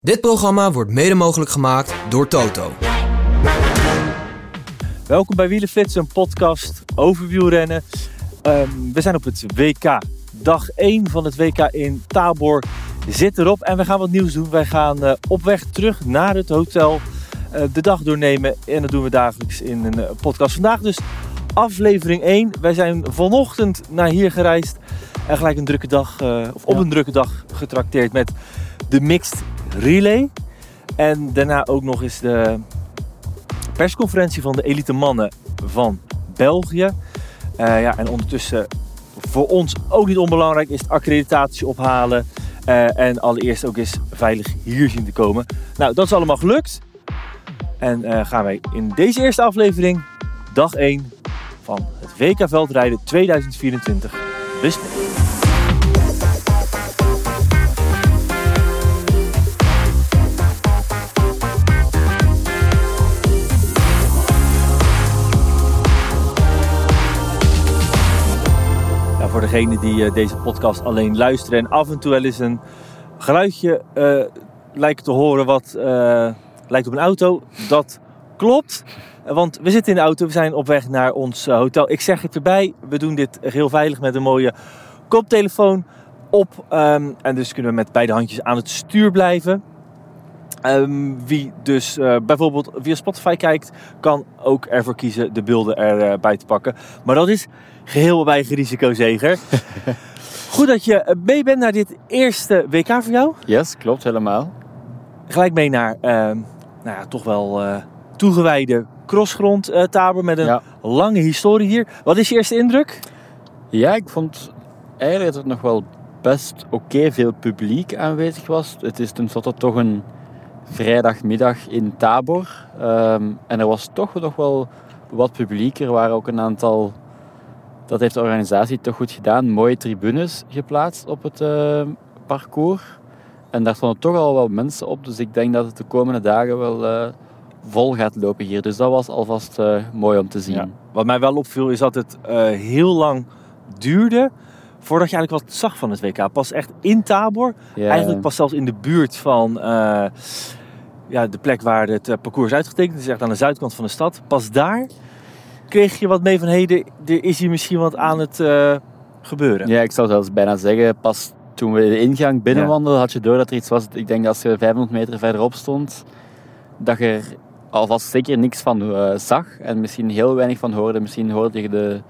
Dit programma wordt mede mogelijk gemaakt door Toto. Welkom bij Wielenflits, een podcast over wielrennen. Ehm, we zijn op het WK. Dag 1 van het WK in Tabor zit erop en we gaan wat nieuws doen. Wij gaan eh, op weg terug naar het hotel eh, de dag doornemen. En dat doen we dagelijks in een eh, podcast. Vandaag dus aflevering 1. Wij zijn vanochtend naar hier gereisd. En gelijk een drukke dag, of op Ja. een drukke dag getrakteerd met de Mixed Relay. En daarna ook nog eens de persconferentie van de elite mannen van België. Eh, ja, en ondertussen voor ons ook niet onbelangrijk is het accreditatie ophalen. eh, en allereerst ook eens veilig hier zien te komen. Nou, dat is allemaal gelukt. En eh, gaan wij in deze eerste aflevering, dag 1 van het WK Veldrijden 2024, bespreken. Voor degenen die eh, deze podcast alleen luisteren en af en toe wel eens een geluidje eh, lijkt te horen wat eh, lijkt op een auto, dat klopt. Want we zitten in de auto, we zijn op weg naar ons hotel. Ik zeg het erbij, we doen dit heel veilig met een mooie koptelefoon op. ehm, en dus kunnen we met beide handjes aan het stuur blijven. Ehm, wie dus eh, bijvoorbeeld via Spotify kijkt, kan ook ervoor kiezen de beelden erbij te pakken. Maar dat is geheel op eigen risico zeker. Goed dat je eh, mee bent naar dit eerste WK voor jou. Yes, klopt helemaal. Gelijk mee naar, ehm, nou ja, toch wel eh, toegewijde crossgrond eh Tabor met een Ja. lange historie hier. Wat is je eerste indruk? Ja, ik vond eigenlijk dat er nog wel best oké veel publiek aanwezig was. Het is tenslotte toch een vrijdagmiddag in Tabor. Ehm, en er was toch nog wel wat publiek. Er waren ook een aantal, dat heeft de organisatie toch goed gedaan, mooie tribunes geplaatst op het eh, parcours. En daar stonden toch al wel mensen op. Dus ik denk dat het de komende dagen wel eh, vol gaat lopen hier. Dus dat was alvast eh, mooi om te zien. Ja. Wat mij wel opviel is dat het eh, heel lang duurde voordat je eigenlijk wat zag van het WK. Pas echt in Tabor, Ja. eigenlijk pas zelfs in de buurt van ja, de plek waar het eh, parcours is uitgetekend. Is echt aan de zuidkant van de stad. Pas daar kreeg je wat mee van, hé, er, er is hier misschien wat aan het eh, gebeuren. Ja, ik zou zelfs bijna zeggen, pas toen we de ingang binnenwandelden, had je door dat er iets was. Ik denk dat als je 500 meter verderop stond, dat je er alvast zeker niks van eh, zag en misschien heel weinig van hoorde. Misschien hoorde je de,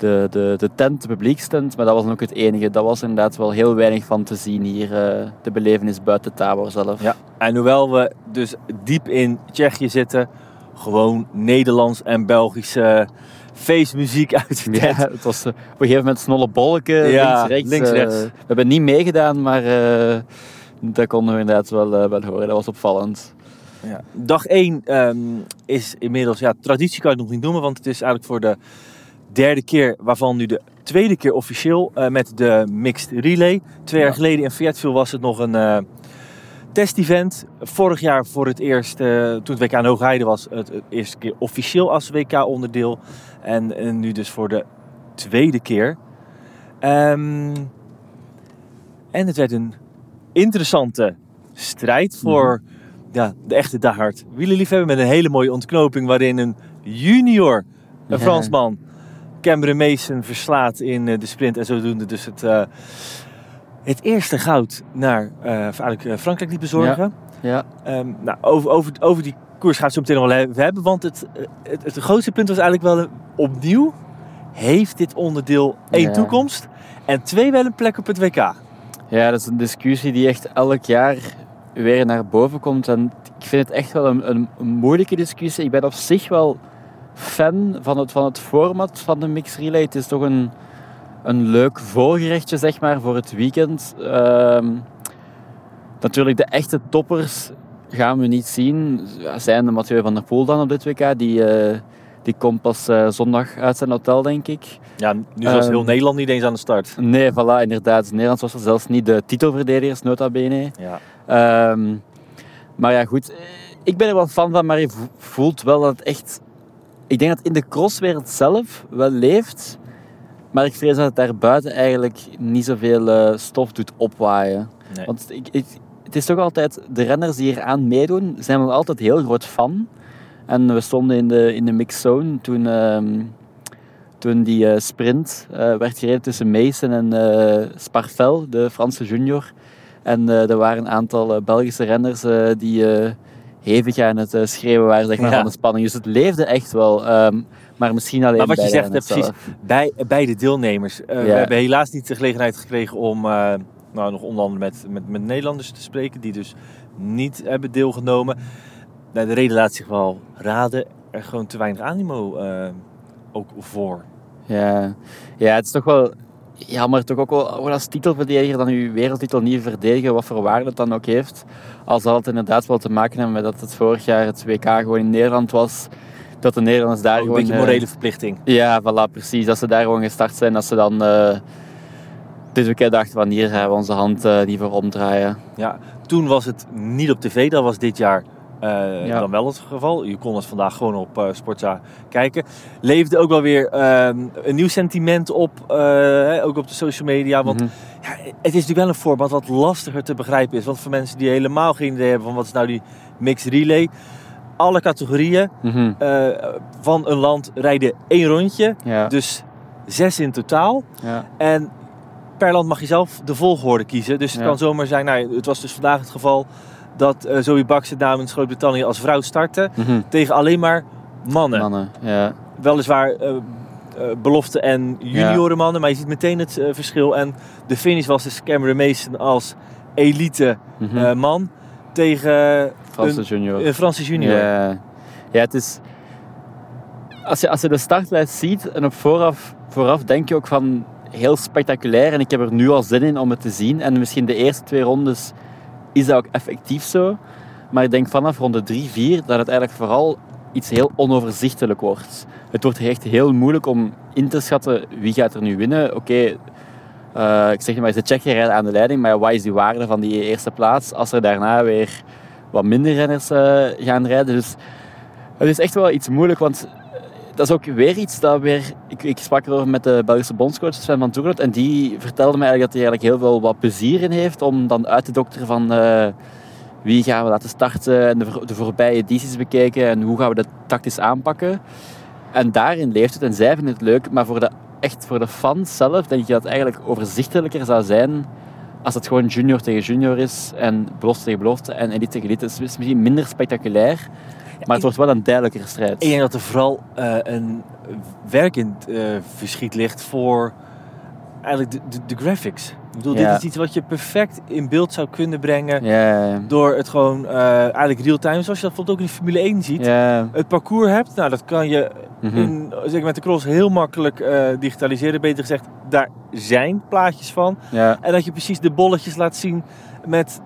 de, de, de tent, de publiekstent, maar dat was dan ook het enige. Dat was inderdaad wel heel weinig van te zien hier, eh, de belevenis buiten Tabor zelf. Ja, en hoewel we dus diep in Tsjechië zitten, gewoon Nederlands en Belgische feestmuziek uit de Ja, het was eh, op een gegeven moment snolle bolken, Ja, links, rechts. links, eh, rechts. we hebben niet meegedaan, maar eh, dat konden we inderdaad wel, wel horen. Dat was opvallend. Ja. Dag 1 is inmiddels, ja, traditie kan je het nog niet noemen, want het is eigenlijk voor de derde keer, waarvan nu de tweede keer officieel eh, met de Mixed Relay. Twee jaar Ja. geleden in Fayetteville was het nog een eh test-event. Vorig jaar voor het eerst, eh, toen het WK in Hoogheide was, het, het eerste keer officieel als WK-onderdeel. En, en nu dus voor de tweede keer. Ehm, en het werd een interessante strijd voor ja, de echte diehard wielerliefhebber. Met een hele mooie ontknoping waarin een junior, een. Fransman, Cameron Mason verslaat in eh, de sprint. En zodoende dus het, eh, het eerste goud naar eigenlijk eh, Frankrijk liet bezorgen. Ja, Ehm, nou, over, over, over die koers gaat het zo meteen nog wel hebben. Want het, het, het grootste punt was eigenlijk wel een- opnieuw. Heeft dit onderdeel één Ja. toekomst? En twee wel een plek op het WK. ja, dat is een discussie die echt elk jaar weer naar boven komt. En ik vind het echt wel een, een, een moeilijke discussie. Ik ben op zich wel fan van het, van het format van de Mix Relay. Het is toch een, een leuk voorgerechtje, zeg maar, voor het weekend. Ehm, natuurlijk, de echte toppers gaan we niet zien. Zijn de Mathieu van der Poel dan op dit WK? Die, eh, die komt pas eh, zondag uit zijn hotel, denk ik. Ja, nu was Ehm, heel Nederland niet eens aan de start. Nee, voilà, inderdaad. Nederland was er zelfs niet de titelverdedigers, nota bene. Ja. Ehm, maar ja, goed. Ik ben er wel fan van, maar je vo- voelt wel dat het echt... Ik denk dat het in de crosswereld zelf wel leeft. Maar ik vrees dat het daar buiten eigenlijk niet zoveel eh, stof doet opwaaien. Nee. Want ik, ik, het is toch altijd, de renners die hier aan meedoen, zijn wel altijd heel groot fan. En we stonden in de, in de mixed zone toen, ehm, toen die eh, sprint eh, werd gereden tussen Mason en Sparvel, de Franse junior. En er waren een aantal Belgische renners die hevig aan het eh, schreeuwen waren zeg maar, Ja. van de spanning. Dus het leefde echt wel. ehm, maar misschien alleen Maar wat je bij zegt, eh, precies. Bij, bij de deelnemers. Eh, We hebben helaas niet de gelegenheid gekregen om nou, nog onder andere met, met, met Nederlanders te spreken, die dus niet hebben deelgenomen. Nou, de reden laat zich wel raden. Er gewoon te weinig animo ook voor. Ja. ja, het is toch wel jammer toch ook wel als titelverdediger dan uw wereldtitel niet verdedigen, wat voor waarde het dan ook heeft. Als dat het inderdaad wel te maken heeft met dat het vorig jaar het WK gewoon in Nederland was, dat de Nederlanders daar Ook een gewoon... beetje eh, morele verplichting. Ja, voilà, precies. Dat ze daar gewoon gestart zijn, dat ze dan eh dit weekend dachten van hier gaan we onze hand eh niet voor omdraaien. Ja, toen was het niet op tv, dat was dit jaar eh, Ja. dan wel het geval. Je kon het vandaag gewoon op eh Sportza kijken. Leefde ook wel weer ehm, een nieuw sentiment op, eh, ook op de social media. Want Mhm. ja, het is natuurlijk wel een format wat lastiger te begrijpen is. Want voor mensen die helemaal geen idee hebben van wat is nou die mixed relay. Alle categorieën Mhm. van een land rijden één rondje. Ja. Dus zes in totaal. ja. En per land mag je zelf de volgorde kiezen. Dus het kan zomaar zijn, nou, het was dus vandaag het geval dat eh Zoe Bakse namens Groot-Brittannië als vrouw startte Mhm. tegen alleen maar mannen. Mannen, ja. Weliswaar eh, eh, belofte en junioren mannen, maar je ziet meteen het verschil. En de finish was dus Cameron Mason als elite Mhm. man tegen Franse een, junior. een Franse junior. Ja, ja het is... Als je, als je de startlijst ziet en op vooraf, vooraf denk je ook van heel spectaculair en ik heb er nu al zin in om het te zien. En misschien de eerste twee rondes is dat ook effectief zo. Maar ik denk vanaf ronde 3, 4 dat het eigenlijk vooral iets heel onoverzichtelijk wordt. Het wordt echt heel moeilijk om in te schatten wie gaat er nu winnen. Oké, eh, ik zeg maar, is de Tsjechen rijden aan de leiding, maar wat is die waarde van die eerste plaats als er daarna weer wat minder renners eh, gaan rijden? Dus het is echt wel iets moeilijk, want dat is ook weer iets dat weer... Ik, ik sprak erover met de Belgische bondscoach Sven van Toernoot en die vertelde me eigenlijk dat hij eigenlijk heel veel wat plezier in heeft om dan uit te dokteren van eh, wie gaan we laten starten en de, de voorbije edities bekijken en hoe gaan we dat tactisch aanpakken. En daarin leeft het en zij vinden het leuk, maar voor de, echt voor de fans zelf denk ik dat het eigenlijk overzichtelijker zou zijn als het gewoon junior tegen junior is en belofte tegen belofte en elite tegen elite. Het is misschien minder spectaculair, maar het wordt wel een duidelijkere strijd. Ik denk dat er vooral eh, een werk in het eh, verschiet ligt voor eigenlijk de, de, de graphics. Ik bedoel, Ja. dit is iets wat je perfect in beeld zou kunnen brengen Ja, ja, door het gewoon eh, eigenlijk real-time, zoals je dat bijvoorbeeld ook in de Formule 1 ziet. ja. Het parcours hebt, nou dat kan je Mhm. in, zeker met de cross heel makkelijk eh, digitaliseren. Beter gezegd, daar zijn plaatjes van. ja. En dat je precies de bolletjes laat zien met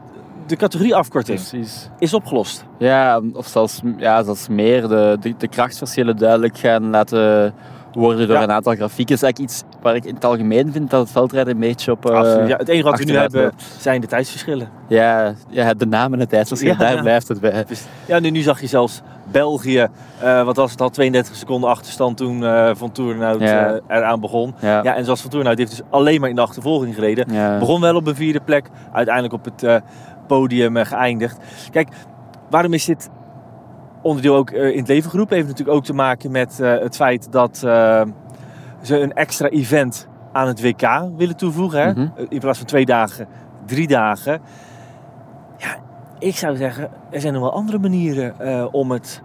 de categorieafkorting. Precies. Is opgelost. Ja, of zelfs, ja, zelfs meer de, de, de krachtsverschillen duidelijk gaan laten worden door Ja. een aantal grafieken. is eigenlijk iets waar ik in het algemeen vind dat het veldrijden een beetje op... eh, Absoluut. Ja, het enige wat we nu hebben zijn de tijdsverschillen. ja, ja, de naam en het tijdsverschil, Ja, daar blijft het bij. Ja, nu, nu zag je zelfs België, eh, wat was het al, 32 seconden achterstand toen eh, Van eh, eraan begon. Ja. En zoals Van Toornhout heeft dus alleen maar in de achtervolging gereden. Begon wel op een vierde plek, uiteindelijk op het podium geëindigd. Kijk, waarom is dit onderdeel ook eh, in het leven geroepen? Heeft natuurlijk ook te maken met eh, het feit dat eh, ze een extra event aan het WK willen toevoegen. Hè? Mhm. In plaats van twee dagen, drie dagen. Ja, ik zou zeggen, er zijn nog wel andere manieren om het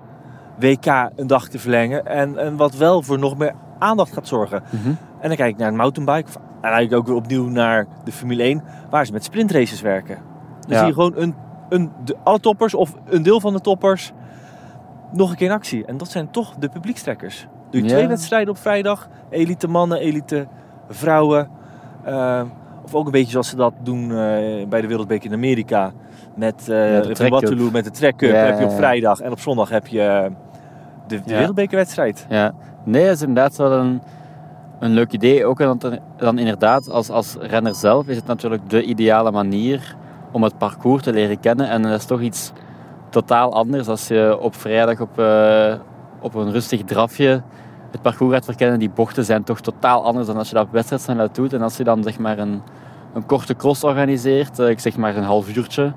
WK een dag te verlengen. En, en wat wel voor nog meer aandacht gaat zorgen. Mhm. En dan kijk ik naar een mountainbike. En eigenlijk ook weer opnieuw naar de Formule 1. Waar ze met sprintraces werken. Dan Ja. zie je gewoon een, een, de, alle toppers of een deel van de toppers nog een keer in actie. En dat zijn toch de publiekstrekkers. Doe je twee wedstrijden op vrijdag. Elite mannen, elite vrouwen. Eh, of ook een beetje zoals ze dat doen eh, bij de Wereldbeker in Amerika. Met Ja, cup. Waterloo, met de cup Ja, heb je op vrijdag. En op zondag heb je de, de Ja. Wereldbekerwedstrijd. Ja, nee, dat is inderdaad wel een, een leuk idee. Ook dan, dan inderdaad, als, als renner zelf is het natuurlijk de ideale manier om het parcours te leren kennen. En dat is toch iets totaal anders als je op vrijdag op, eh, op een rustig drafje het parcours gaat verkennen. Die bochten zijn toch totaal anders dan als je dat op wedstrijdsnelheid doet. En als je dan zeg maar een, een korte cross organiseert, eh, ik zeg maar een half uurtje,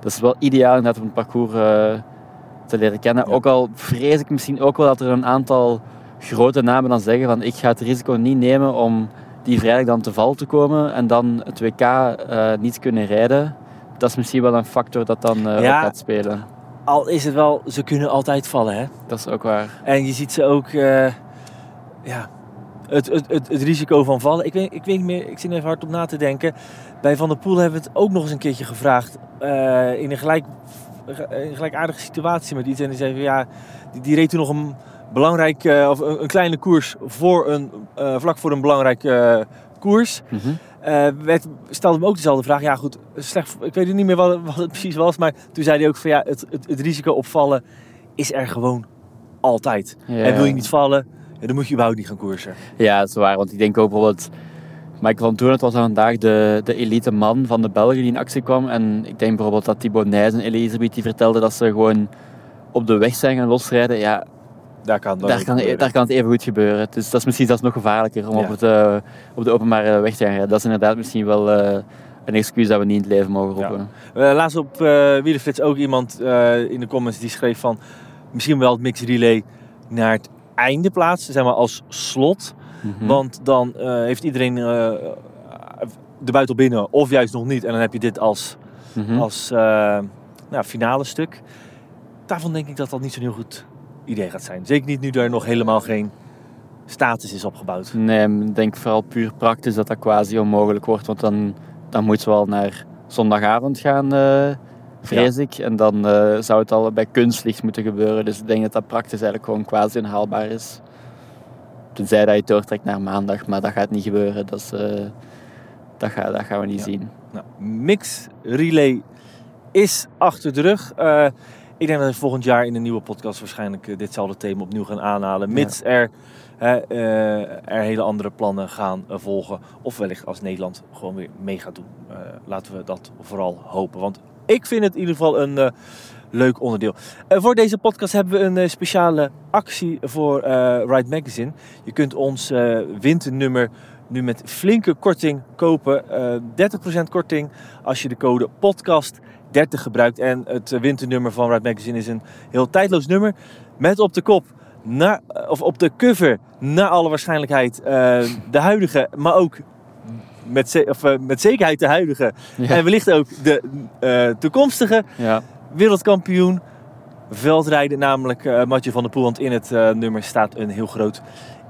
dat is wel ideaal om het parcours eh, te leren kennen. Ja. Ook al vrees ik misschien ook wel dat er een aantal grote namen dan zeggen van ik ga het risico niet nemen om die vrijdag dan te val te komen en dan het WK niet kunnen rijden. Dat is misschien wel een factor dat dan Ja. ook gaat spelen. Al is het wel, ze kunnen altijd vallen, hè. Dat is ook waar. En je ziet ze ook, eh, ja, het, het, het, het risico van vallen. Ik weet, ik weet niet meer, ik zit even hard op na te denken. Bij Van der Poel hebben we het ook nog eens een keertje gevraagd. eh, in, een gelijk, een gelijkaardige situatie met iets. En die zei van, ja, die, die reed toen nog een belangrijk, of een, een kleine koers voor een, vlak voor een belangrijke eh, koers. Mhm. Eh, werd, stelde hem ook dezelfde vraag. Ja, goed, slecht, ik weet niet meer wat, wat het precies was. Maar toen zei hij ook van ja, het, het, het risico op vallen is er gewoon altijd. Ja. En wil je niet vallen, dan moet je überhaupt niet gaan koersen. Ja, dat is waar. Want ik denk ook bijvoorbeeld... Michael van Toornet was dan vandaag de, de elite man van de Belgen die in actie kwam. En ik denk bijvoorbeeld dat Thibaut Nijs en Elisabeth die vertelden dat ze gewoon op de weg zijn gaan losrijden. Ja, Daar kan, daar kan, daar kan het even goed gebeuren. Dus dat is misschien zelfs nog gevaarlijker om Ja. op, het, eh, op de openbare weg te gaan rijden. Dat is inderdaad misschien wel eh, een excuus dat we niet in het leven mogen Ja. roepen. Eh, laatst op uh, Wielerflits ook iemand eh, in de comments die schreef van... Misschien wel het mixed relay naar het einde plaatsen, zeg maar als slot. Mhm. Want dan eh, heeft iedereen eh, de buiten binnen of juist nog niet. En dan heb je dit als, Mhm. als eh, nou, finale stuk. Daarvan denk ik dat dat niet zo'n heel goed idee gaat zijn. Zeker niet nu er nog helemaal geen status is opgebouwd. Nee, ik denk vooral puur praktisch dat dat quasi onmogelijk wordt. Want dan, dan moet ze wel naar zondagavond gaan, eh, vrees ik. En dan eh, zou het al bij kunstlicht moeten gebeuren. Dus ik denk dat dat praktisch eigenlijk gewoon quasi onhaalbaar is. Tenzij dat je doortrekt naar maandag, maar dat gaat niet gebeuren. Dat, is, eh, dat, ga, dat gaan we niet Ja. zien. Nou, mix relay is achter de rug. Ik denk dat we volgend jaar in een nieuwe podcast waarschijnlijk eh, ditzelfde thema opnieuw gaan aanhalen. Mits er, hè, eh, er hele andere plannen gaan eh, volgen. Of wellicht als Nederland gewoon weer mee gaat doen. Laten we dat vooral hopen. Want ik vind het in ieder geval een leuk onderdeel. Eh, voor deze podcast hebben we een speciale actie voor Ride Magazine. Je kunt ons winternummer nu met flinke korting kopen. Eh 30% korting als je de code podcast 30 gebruikt. En het eh, winternummer van Ride Magazine is een heel tijdloos nummer. Met op de kop, na, of op de cover, naar alle waarschijnlijkheid, eh, de huidige, maar ook met, of, eh, met zekerheid de huidige. Ja. En wellicht ook de eh, toekomstige Ja. wereldkampioen veldrijden, namelijk eh Mathieu van der Poel. Want in het eh, nummer staat een heel groot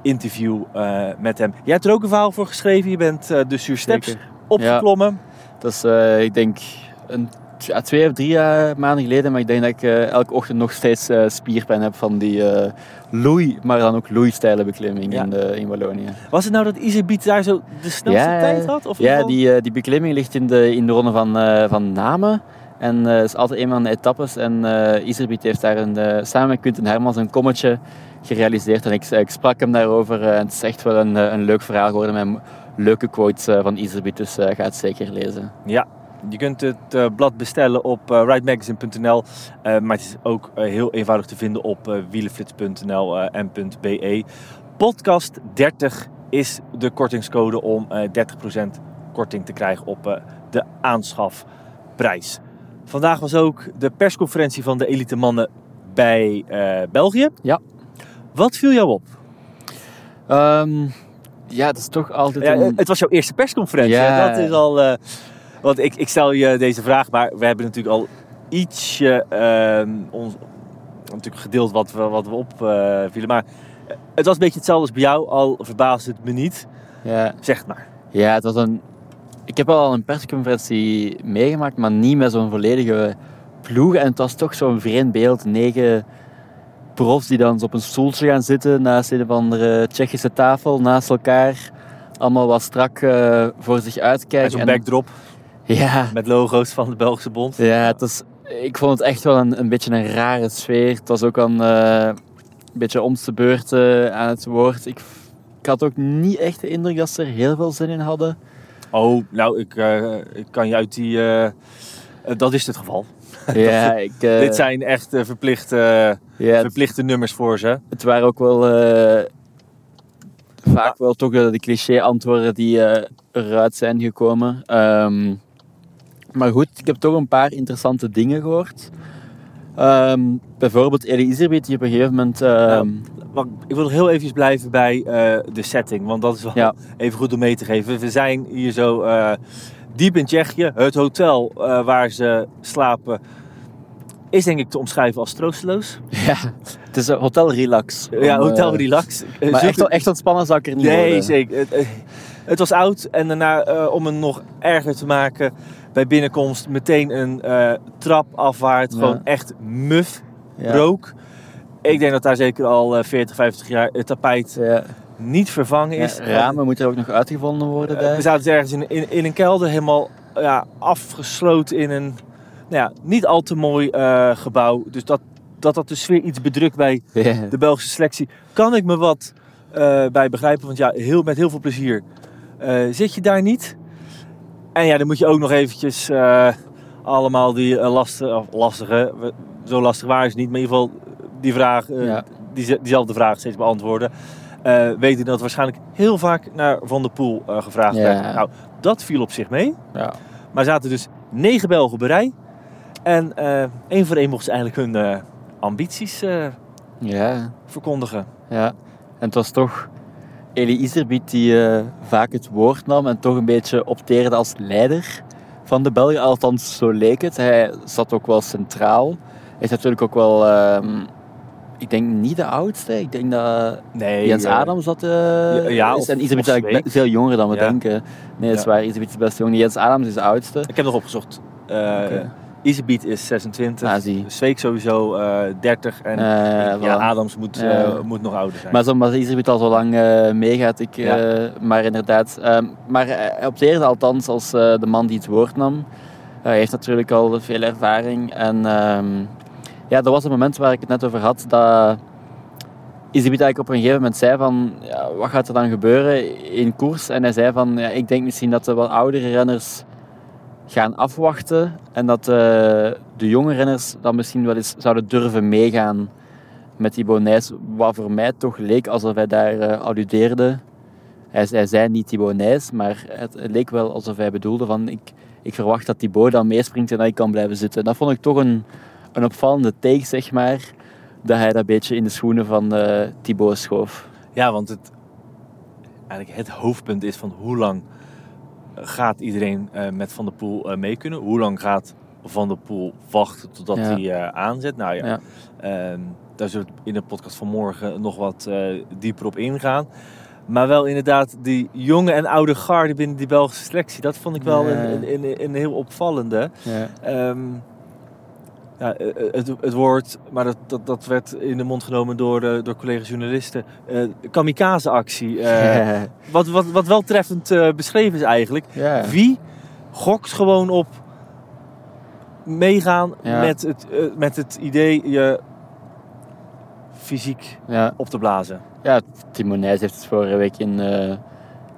interview eh, met hem. Jij hebt er ook een verhaal voor geschreven. Je bent eh de Sur Steps Zeker. opgeklommen. Dat is, eh, ik denk, een, ja, twee of drie eh, maanden geleden. Maar ik denk dat ik eh, elke ochtend nog steeds eh, spierpijn heb van die loei, maar dan ook loeistijle beklimming Ja. in, de, in Wallonië. Was het nou dat Iserbiet daar zo de snelste Ja, tijd had? Of Ja, die, die beklimming ligt in de, in de ronde van, van Namen. En het is altijd een van de etappes. En Iserbiet heeft daar een, samen met Quinten Hermans een kommetje gerealiseerd. En ik, ik sprak hem daarover. en het is echt wel een, een leuk verhaal geworden met leuke quotes van Iserbiet. Dus ga het zeker lezen. Ja, je kunt het eh, blad bestellen op eh ridemagazine.nl. eh, maar het is ook heel eenvoudig te vinden op wielenflits.nl en .be. Podcast 30 is de kortingscode om eh 30% korting te krijgen op de aanschafprijs. Vandaag was ook de persconferentie van de elite mannen bij België. Ja. Wat viel jou op? Ehm, ja, dat is toch altijd Ja, het was jouw eerste persconferentie. Ja. Dat is al. Want ik, ik stel je deze vraag, maar we hebben natuurlijk al ietsje ehm, ons, natuurlijk gedeeld wat we, wat we opvielen. maar het was een beetje hetzelfde als bij jou, al verbaasde het me niet. Ja, Zeg het maar. Ja, het was een... Ik heb al een persconferentie meegemaakt, maar niet met zo'n volledige ploeg. En het was toch zo'n vreemd beeld. Negen profs die dan op een stoeltje gaan zitten naast een of andere Tsjechische tafel, naast elkaar. Allemaal wat strak eh, voor zich En uitkijken. zo'n En- backdrop Ja, met logo's van de Belgische Bond. ja het was, ik vond het echt wel een, een beetje een rare sfeer. Het was ook een, eh, een beetje om de beurt aan het woord. Ik, ik had ook niet echt de indruk dat ze er heel veel zin in hadden. Oh, nou, ik, eh, ik kan je uit die. eh, dat is het geval. Ja, ik, Dit zijn echt verplichte, verplichte nummers voor ze. Het waren ook wel vaak wel toch de cliché antwoorden die eruit zijn gekomen. Ehm, Maar goed, ik heb toch een paar interessante dingen gehoord. Ehm, bijvoorbeeld Elie die op een gegeven moment... ehm, Maar ik wil nog heel even blijven bij eh, de setting, want dat is wel Ja. even goed om mee te geven. We zijn hier zo eh, diep in Tsjechië. Het hotel eh, waar ze slapen is denk ik te omschrijven als troosteloos. ja, het is een hotel relax. ja, hotel relax. Maar zoek echt, echt ontspannen zou ik er niet Nee, worden. zeker. Het, eh, was oud en daarna, eh, om het nog erger te maken, bij binnenkomst meteen een eh, trap af waar het Ja. gewoon echt muf Ja. rook. Ik denk dat daar zeker al eh, 40, 50 jaar het tapijt Ja. niet vervangen is. Ja, ramen moeten er ook nog uitgevonden worden Eh, daar. we zaten dus ergens in, in, in een kelder, helemaal ja, afgesloten in een nou ja, niet al te mooi eh, gebouw. Dus dat, dat dat de sfeer iets bedrukt bij de Belgische selectie, kan ik me wat eh, bij begrijpen. Want ja, heel, met heel veel plezier eh, zit je daar niet. En ja, dan moet je ook nog eventjes eh, allemaal die eh, lastige, of lastige, zo lastig is het niet, maar in ieder geval die vraag, eh, Ja. die, diezelfde vraag steeds beantwoorden. Eh weet ik dat waarschijnlijk heel vaak naar Van der Poel eh, gevraagd Ja. werd. Nou, dat viel op zich mee. Ja. Maar zaten dus negen Belgen een rij. En eh één voor één mochten ze eigenlijk hun eh, ambities eh, Ja. verkondigen. Ja, en het was toch Elie Iserbiet die eh, vaak het woord nam en toch een beetje opteerde als leider van de Belgen. Althans, zo leek het. Hij zat ook wel centraal. Hij is natuurlijk ook wel, ehm, ik denk niet de oudste. Ik denk dat Nee, Jens eh, Adams dat eh, ja, is. of- En Iserbiet is eigenlijk veel jonger dan we Ja. denken. Nee, dat is waar. Iserbiet is best jong. Jens Adams is de oudste. Ik heb nog opgezocht. Oké. Iserbiet is 26. Ah, zie. Zweek sowieso eh 30. En Eh, ja. Adams moet, eh, moet nog ouder zijn. Maar zo, omdat al zo lang eh, meegaat, ik, Ja. eh, maar inderdaad. ehm, maar hij opteerde althans als eh, de man die het woord nam. hij heeft natuurlijk al veel ervaring. En ehm, ja, dat was het moment waar ik het net over had, dat Iserbiet eigenlijk op een gegeven moment zei van, ja, wat gaat er dan gebeuren in koers? En hij zei van, ja, ik denk misschien dat de wat oudere renners gaan afwachten en dat eh, de jonge renners dan misschien wel eens zouden durven meegaan met die Bonijs, wat voor mij toch leek alsof hij daar eh, alludeerde. Hij, zei niet Thibaut Nijs, maar het, leek wel alsof hij bedoelde van ik, ik verwacht dat Thibaut dan meespringt en dat ik kan blijven zitten. Dat vond ik toch een, een opvallende take, zeg maar, dat hij dat beetje in de schoenen van eh Thibaut schoof. Ja, want het, eigenlijk het hoofdpunt is van hoe lang gaat iedereen eh, met Van der Poel eh, mee kunnen? Hoe lang gaat Van der Poel wachten totdat Ja. hij eh, aanzet? Nou ja, Ja. ehm, daar zullen we in de podcast van morgen nog wat dieper op ingaan. Maar wel inderdaad die jonge en oude garde binnen die Belgische selectie. Dat vond ik wel Ja. een, een, een, een heel opvallende. Ja. Ehm, ja, eh, het, het woord, maar dat, dat, dat werd in de mond genomen door, eh, door collega-journalisten. eh kamikaze-actie. eh, wat, wat, wat wel treffend eh, beschreven is eigenlijk. Wie gokt gewoon op meegaan met, het, eh, met het idee je fysiek op te blazen? Ja, Timo Nijs heeft het vorige week in, eh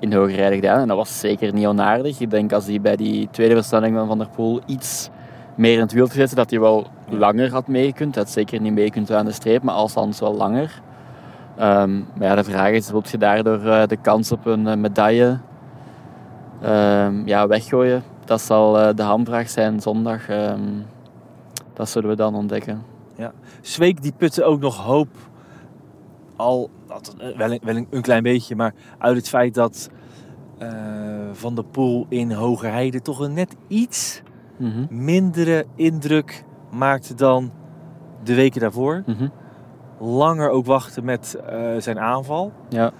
in Hoogrijden gedaan. En dat was zeker niet onaardig. Ik denk als hij bij die tweede versnelling van Van der Poel iets meer in het wiel had gezet, dat hij wel langer had meegekund. Hij had zeker niet meekund aan de streep, maar althans wel langer. Ehm, maar ja, de vraag is, wil je daardoor eh, de kans op een eh, medaille ehm, ja, weggooien? Dat zal eh, de hamvraag zijn zondag. Ehm, dat zullen we dan ontdekken. Zweek die putte ook nog hoop, al dat, wel, een, wel een, klein beetje, maar uit het feit dat Van der Poel in Hogerheide toch een net iets Mhm. mindere indruk maakte dan de weken daarvoor. Mhm. Langer ook wachten met eh, zijn aanval. Ja.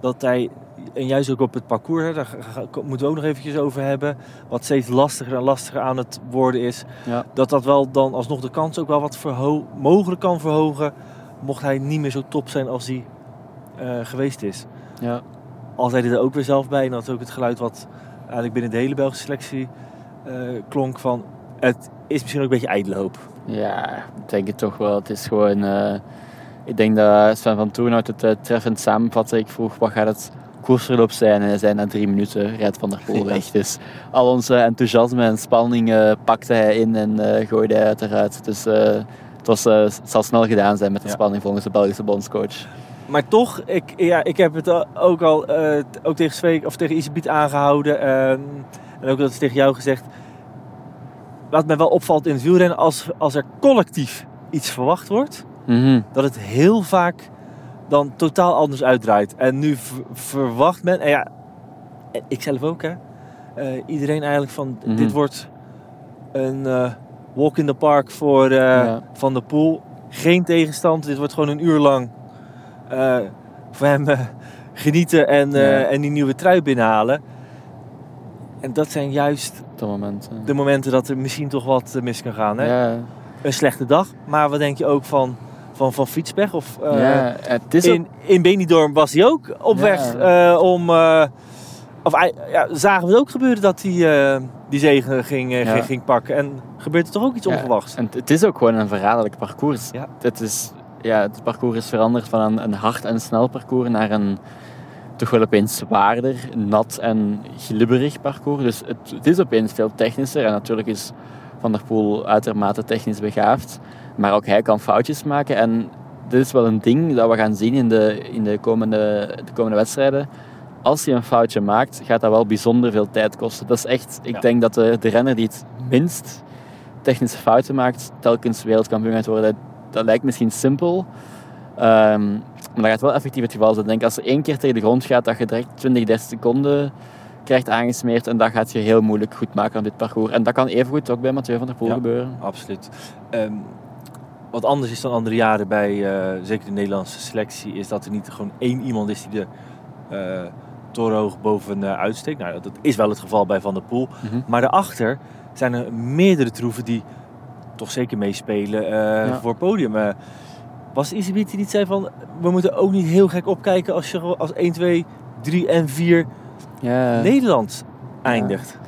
Dat hij, en juist ook op het parcours, hè, daar moeten we ook nog eventjes over hebben. Wat steeds lastiger en lastiger aan het worden is. Ja. Dat dat wel dan alsnog de kans ook wel wat mogelijk kan verhogen. Mocht hij niet meer zo top zijn als hij eh, geweest is. Ja. Al zei hij er ook weer zelf bij. En dat ook het geluid wat eigenlijk binnen de hele Belgische selectie klonk van... Het is misschien ook een beetje ijdele hoop. Ja, ik denk het toch wel. Het is gewoon... eh, ik denk dat Sven van Toornhout het eh, treffend samenvatte. Ik vroeg, wat gaat het koersverloop zijn? En hij zei, na drie minuten rijdt Van der Poel weg. Dus al onze enthousiasme en spanning eh, pakte hij in en eh, gooide hij eruit. Dus eh, het, was, eh, het zal snel gedaan zijn met de Ja. spanning volgens de Belgische bondscoach. Maar toch, ik, ja, ik heb het ook al eh, ook tegen Zweek of tegen Isabiet aangehouden. En ook dat is tegen jou gezegd. wat mij wel opvalt in het wielrennen, als, als er collectief iets verwacht wordt, Mhm. dat het heel vaak dan totaal anders uitdraait. En nu verwacht men, en ja, ik zelf ook hè, eh, iedereen eigenlijk van, Mhm. dit wordt een eh, walk in the park voor eh, Ja. Van der Poel. Geen tegenstand, dit wordt gewoon een uur lang voor hem genieten en, Ja. en die nieuwe trui binnenhalen. En dat zijn juist Op dat moment. eh. de momenten dat er misschien toch wat eh, mis kan gaan. Hè? Ja, Een slechte dag, maar wat denk je ook van, van, van Fietspech? Of, eh, ja, het is ook- in, in Benidorm was hij ook op weg eh, om... of, ja, zagen we het ook gebeuren dat hij die zegen ging, ging, ging pakken. En gebeurt er toch ook iets onverwachts? En het is ook gewoon een verraderlijk parcours. Ja. Het, is, ja, het parcours is veranderd van een, een hard en snel parcours naar een toch wel opeens zwaarder, nat en glibberig parcours. Dus het, het is opeens veel technischer. En natuurlijk is Van der Poel uitermate technisch begaafd. Maar ook hij kan foutjes maken. En dit is wel een ding dat we gaan zien in de, in de, komende, de komende wedstrijden. Als hij een foutje maakt, gaat dat wel bijzonder veel tijd kosten. Dat is echt, ik Ja. denk dat de, de renner die het minst technische fouten maakt, telkens wereldkampioen gaat worden. Dat lijkt misschien simpel, ehm, maar dat gaat wel effectief het geval zijn. Ik denk als er één keer tegen de grond gaat, dat je direct 20, 30 seconden krijgt aangesmeerd en dat gaat je heel moeilijk goed maken aan dit parcours. En dat kan evengoed ook bij Mathieu van der Poel Ja. gebeuren. Absoluut. Ehm, wat anders is dan andere jaren bij eh, zeker de Nederlandse selectie, is dat er niet gewoon één iemand is die er eh torenhoog boven uitsteekt. Nou, dat is wel het geval bij Van der Poel. Mhm. Maar daarachter zijn er meerdere troeven die toch zeker meespelen eh, Ja. voor podium. Was Isabit die niet zei van, we moeten ook niet heel gek opkijken als je als 1, 2, 3 en 4 Ja. Nederland eindigt.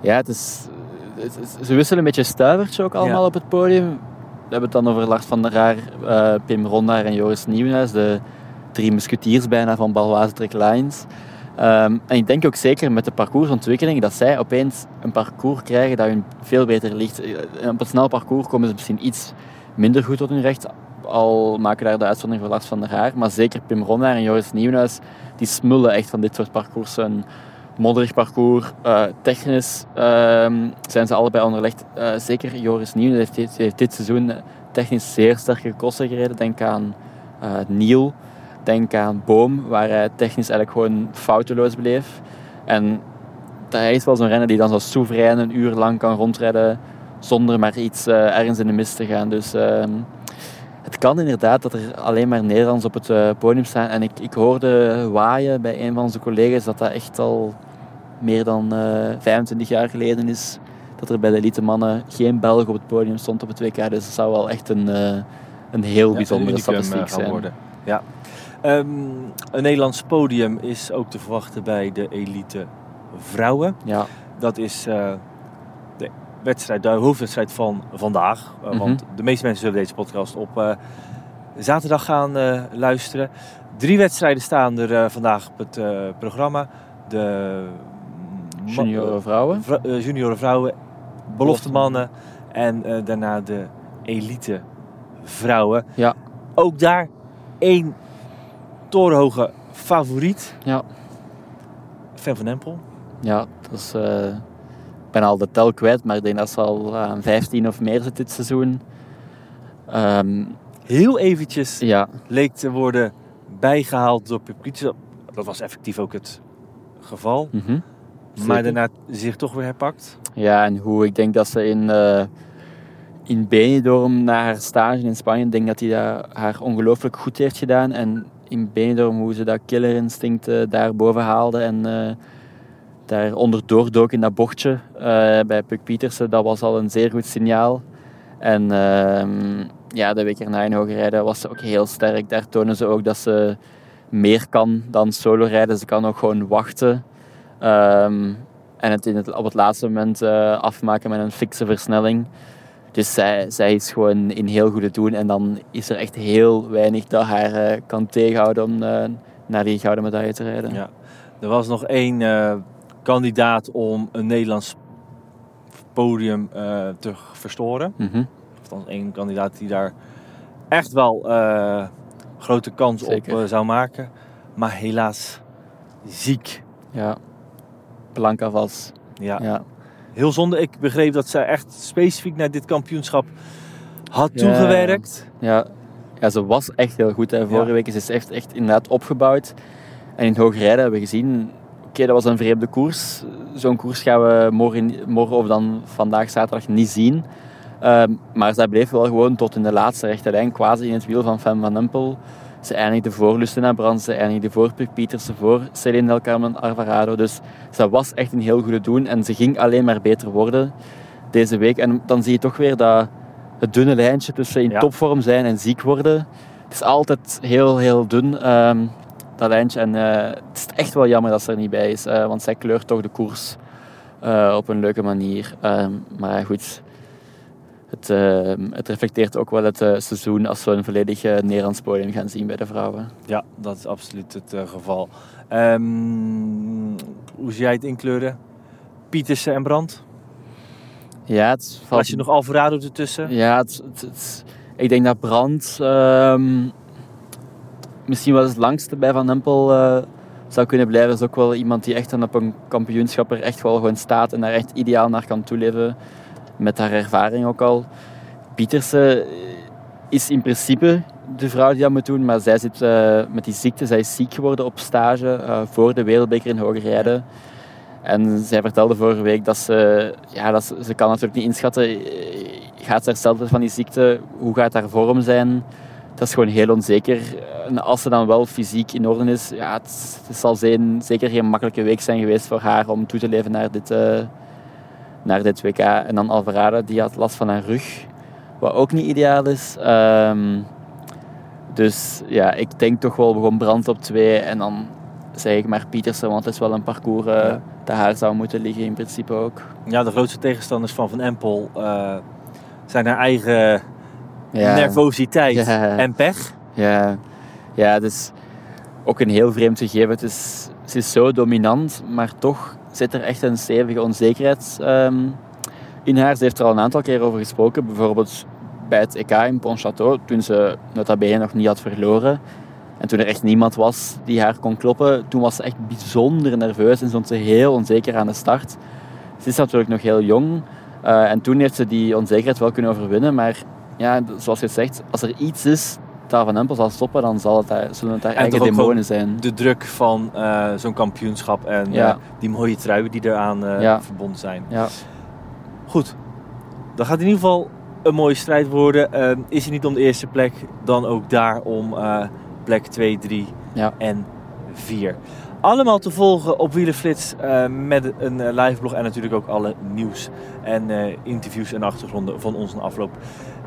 Ja, het is, het is- ze wisselen een beetje stuivertje ook allemaal Ja. op het podium. We hebben het dan over Lars van der Raar, eh, Pim Rondaar en Joris Nieuwenhuis, de drie musketiers bijna van Baloise Trek Lines. Ehm, en ik denk ook zeker met de parcoursontwikkeling dat zij opeens een parcours krijgen dat hun veel beter ligt. Eh, Op het snel parcours komen ze misschien iets minder goed tot hun recht, al maken daar de uitzondering voor Lars van der Raar. Maar zeker Pim Rondaar en Joris Nieuwenhuis, die smullen echt van dit soort parcours. Een modderig parcours, eh, technisch ehm, zijn ze allebei onderlegd. Eh, zeker Joris Nieuwenhuis heeft, dit- dit seizoen technisch zeer sterke kosten gereden. Denk aan eh Niel, denk aan Boom, waar hij technisch eigenlijk gewoon fouteloos bleef. En hij is wel zo'n renner die dan zo soeverein een uur lang kan rondrijden zonder maar iets eh, ergens in de mist te gaan. Dus ehm, het kan inderdaad dat er alleen maar Nederlands op het eh, podium staan. En ik, ik hoorde waaien bij een van onze collega's dat dat echt al meer dan eh 25 jaar geleden is. Dat er bij de elite mannen geen Belg op het podium stond op het WK. Dus dat zou wel echt een, eh, een heel Ja, bijzondere een statistiek zijn. worden. Ja. Ehm, een Nederlands podium is ook te verwachten bij de elite vrouwen. Ja, Dat is wedstrijd, de hoofdwedstrijd van vandaag. Eh, Mhm. Want de meeste mensen zullen deze podcast op eh, zaterdag gaan eh, luisteren. Drie wedstrijden staan er vandaag op het programma. De ma- junioren vrouwen. junioren vrouwen, belofte mannen en daarna de elite vrouwen. Ja. Ook daar één torenhoge favoriet. Ja. Fan van Empel. Ja, dat is... eh, ik ben al de tel kwijt, maar ik denk dat ze al aan 15 of meer zit dit seizoen. Ehm, Heel eventjes ja, leek te worden bijgehaald door Pupkic. Dat was effectief ook het geval. mhm. Maar daarna zich toch weer herpakt. Ja, en hoe ik denk dat ze in, eh in Benidorm na haar stage in Spanje, ik denk dat hij haar ongelooflijk goed heeft gedaan. En in Benidorm hoe ze dat killerinstinct eh, daar boven haalde en eh, daar onderdoor dook in dat bochtje eh, bij Puk Pietersen, dat was al een zeer goed signaal. En ehm, ja, de week erna in hoge rijden was ze ook heel sterk. Daar tonen ze ook dat ze meer kan dan solo rijden. Ze kan ook gewoon wachten. Ehm, en het, in het op het laatste moment eh, afmaken met een fikse versnelling. Dus zij, zij is gewoon in heel goede doen. En dan is er echt heel weinig dat haar eh, kan tegenhouden om naar die gouden medaille te rijden. Ja. Er was nog één kandidaat om een Nederlands podium eh, te verstoren. Mhm. Althans één kandidaat die daar echt wel eh, grote kans Zeker. op eh, zou maken. Maar helaas ziek. ja. Blanca Vals. Ja. Ja. heel zonde. Ik begreep dat zij echt specifiek naar dit kampioenschap had Ja. toegewerkt. Ja, ja, ze was echt heel goed. Hè. Vorige Ja. week is ze echt, echt inderdaad opgebouwd. En in het hoge rijden hebben we gezien, oké, dat was een vreemde koers. Zo'n koers gaan we morgen, morgen of dan vandaag zaterdag niet zien. Ehm, maar zij bleef wel gewoon tot in de laatste rechte lijn, quasi in het wiel van Fem van Empel. Ze eindigde voor Lucina Brands, ze eindigde voor Puk Pietersen, voor Celine Del Carmen Alvarado. Dus ze was echt een heel goede doen en ze ging alleen maar beter worden deze week. En dan zie je toch weer dat het dunne lijntje tussen in Ja. topvorm zijn en ziek worden. Het is altijd heel, heel dun, ehm, dat lijntje. En eh, het is echt wel jammer dat ze er niet bij is, eh, want zij kleurt toch de koers eh, op een leuke manier. Ehm, maar goed, het, ehm, het reflecteert ook wel het seizoen als we een volledig uh, Nederlands podium gaan zien bij de vrouwen. Ja, dat is absoluut het geval. Ehm, hoe zie jij het inkleuren? Pietersen en Brand? Ja, het valt... Als je nog Alvarado ertussen? Ja, het, ik denk dat Brand misschien wel eens het langste bij Van Empel eh, zou kunnen blijven. Is ook wel iemand die echt dan op een kampioenschap er echt wel gewoon staat en daar echt ideaal naar kan toeleven. Met haar ervaring ook al. Pietersen is in principe de vrouw die dat moet doen, maar zij zit eh, met die ziekte. Zij is ziek geworden op stage eh, voor de wereldbeker in hoger rijden. En zij vertelde vorige week dat ze, ja, dat ze, ze kan natuurlijk niet inschatten, gaat ze hersteld van die ziekte, hoe gaat haar vorm zijn? Dat is gewoon heel onzeker. En als ze dan wel fysiek in orde is, ja, het, het zal zijn, zeker geen makkelijke week zijn geweest voor haar om toe te leven naar dit, eh, naar dit WK. En dan Alvarado, die had last van haar rug, wat ook niet ideaal is. Ehm, dus ja, ik denk toch wel gewoon brand op twee en dan zeg ik maar Pietersen, want het is wel een parcours eh, Ja. dat haar zou moeten liggen in principe ook. Ja, de grootste tegenstanders van Van Empel eh, zijn haar eigen Ja. nervositeit Ja. en pech. Ja, ja het is ook een heel vreemd gegeven. Het is, ze is zo dominant, maar toch zit er echt een stevige onzekerheid ehm, in haar. Ze heeft er al een aantal keer over gesproken. Bijvoorbeeld bij het EK in Pontchâteau, toen ze nota bene nog niet had verloren. En toen er echt niemand was die haar kon kloppen, toen was ze echt bijzonder nerveus en stond ze heel onzeker aan de start. Ze is natuurlijk nog heel jong eh, en toen heeft ze die onzekerheid wel kunnen overwinnen. Maar ja, zoals je zegt, als er iets is dat Van Empel zal stoppen, dan zal het daar, zullen het haar En eigen demonen zijn. De druk van eh, zo'n kampioenschap en Ja. eh, die mooie truien die eraan eh, Ja. verbonden zijn. Ja. Goed, dan gaat in ieder geval een mooie strijd worden. Eh, is het niet om de eerste plek, dan ook daar om plek 2, 3 Ja. en 4. Allemaal te volgen op Wielenflits met een live blog en natuurlijk ook alle nieuws en interviews en achtergronden van ons na afloop.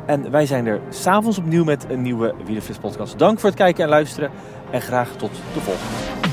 En wij zijn er s'avonds opnieuw met een nieuwe Wielenflits podcast. Dank voor het kijken en luisteren en graag tot de volgende.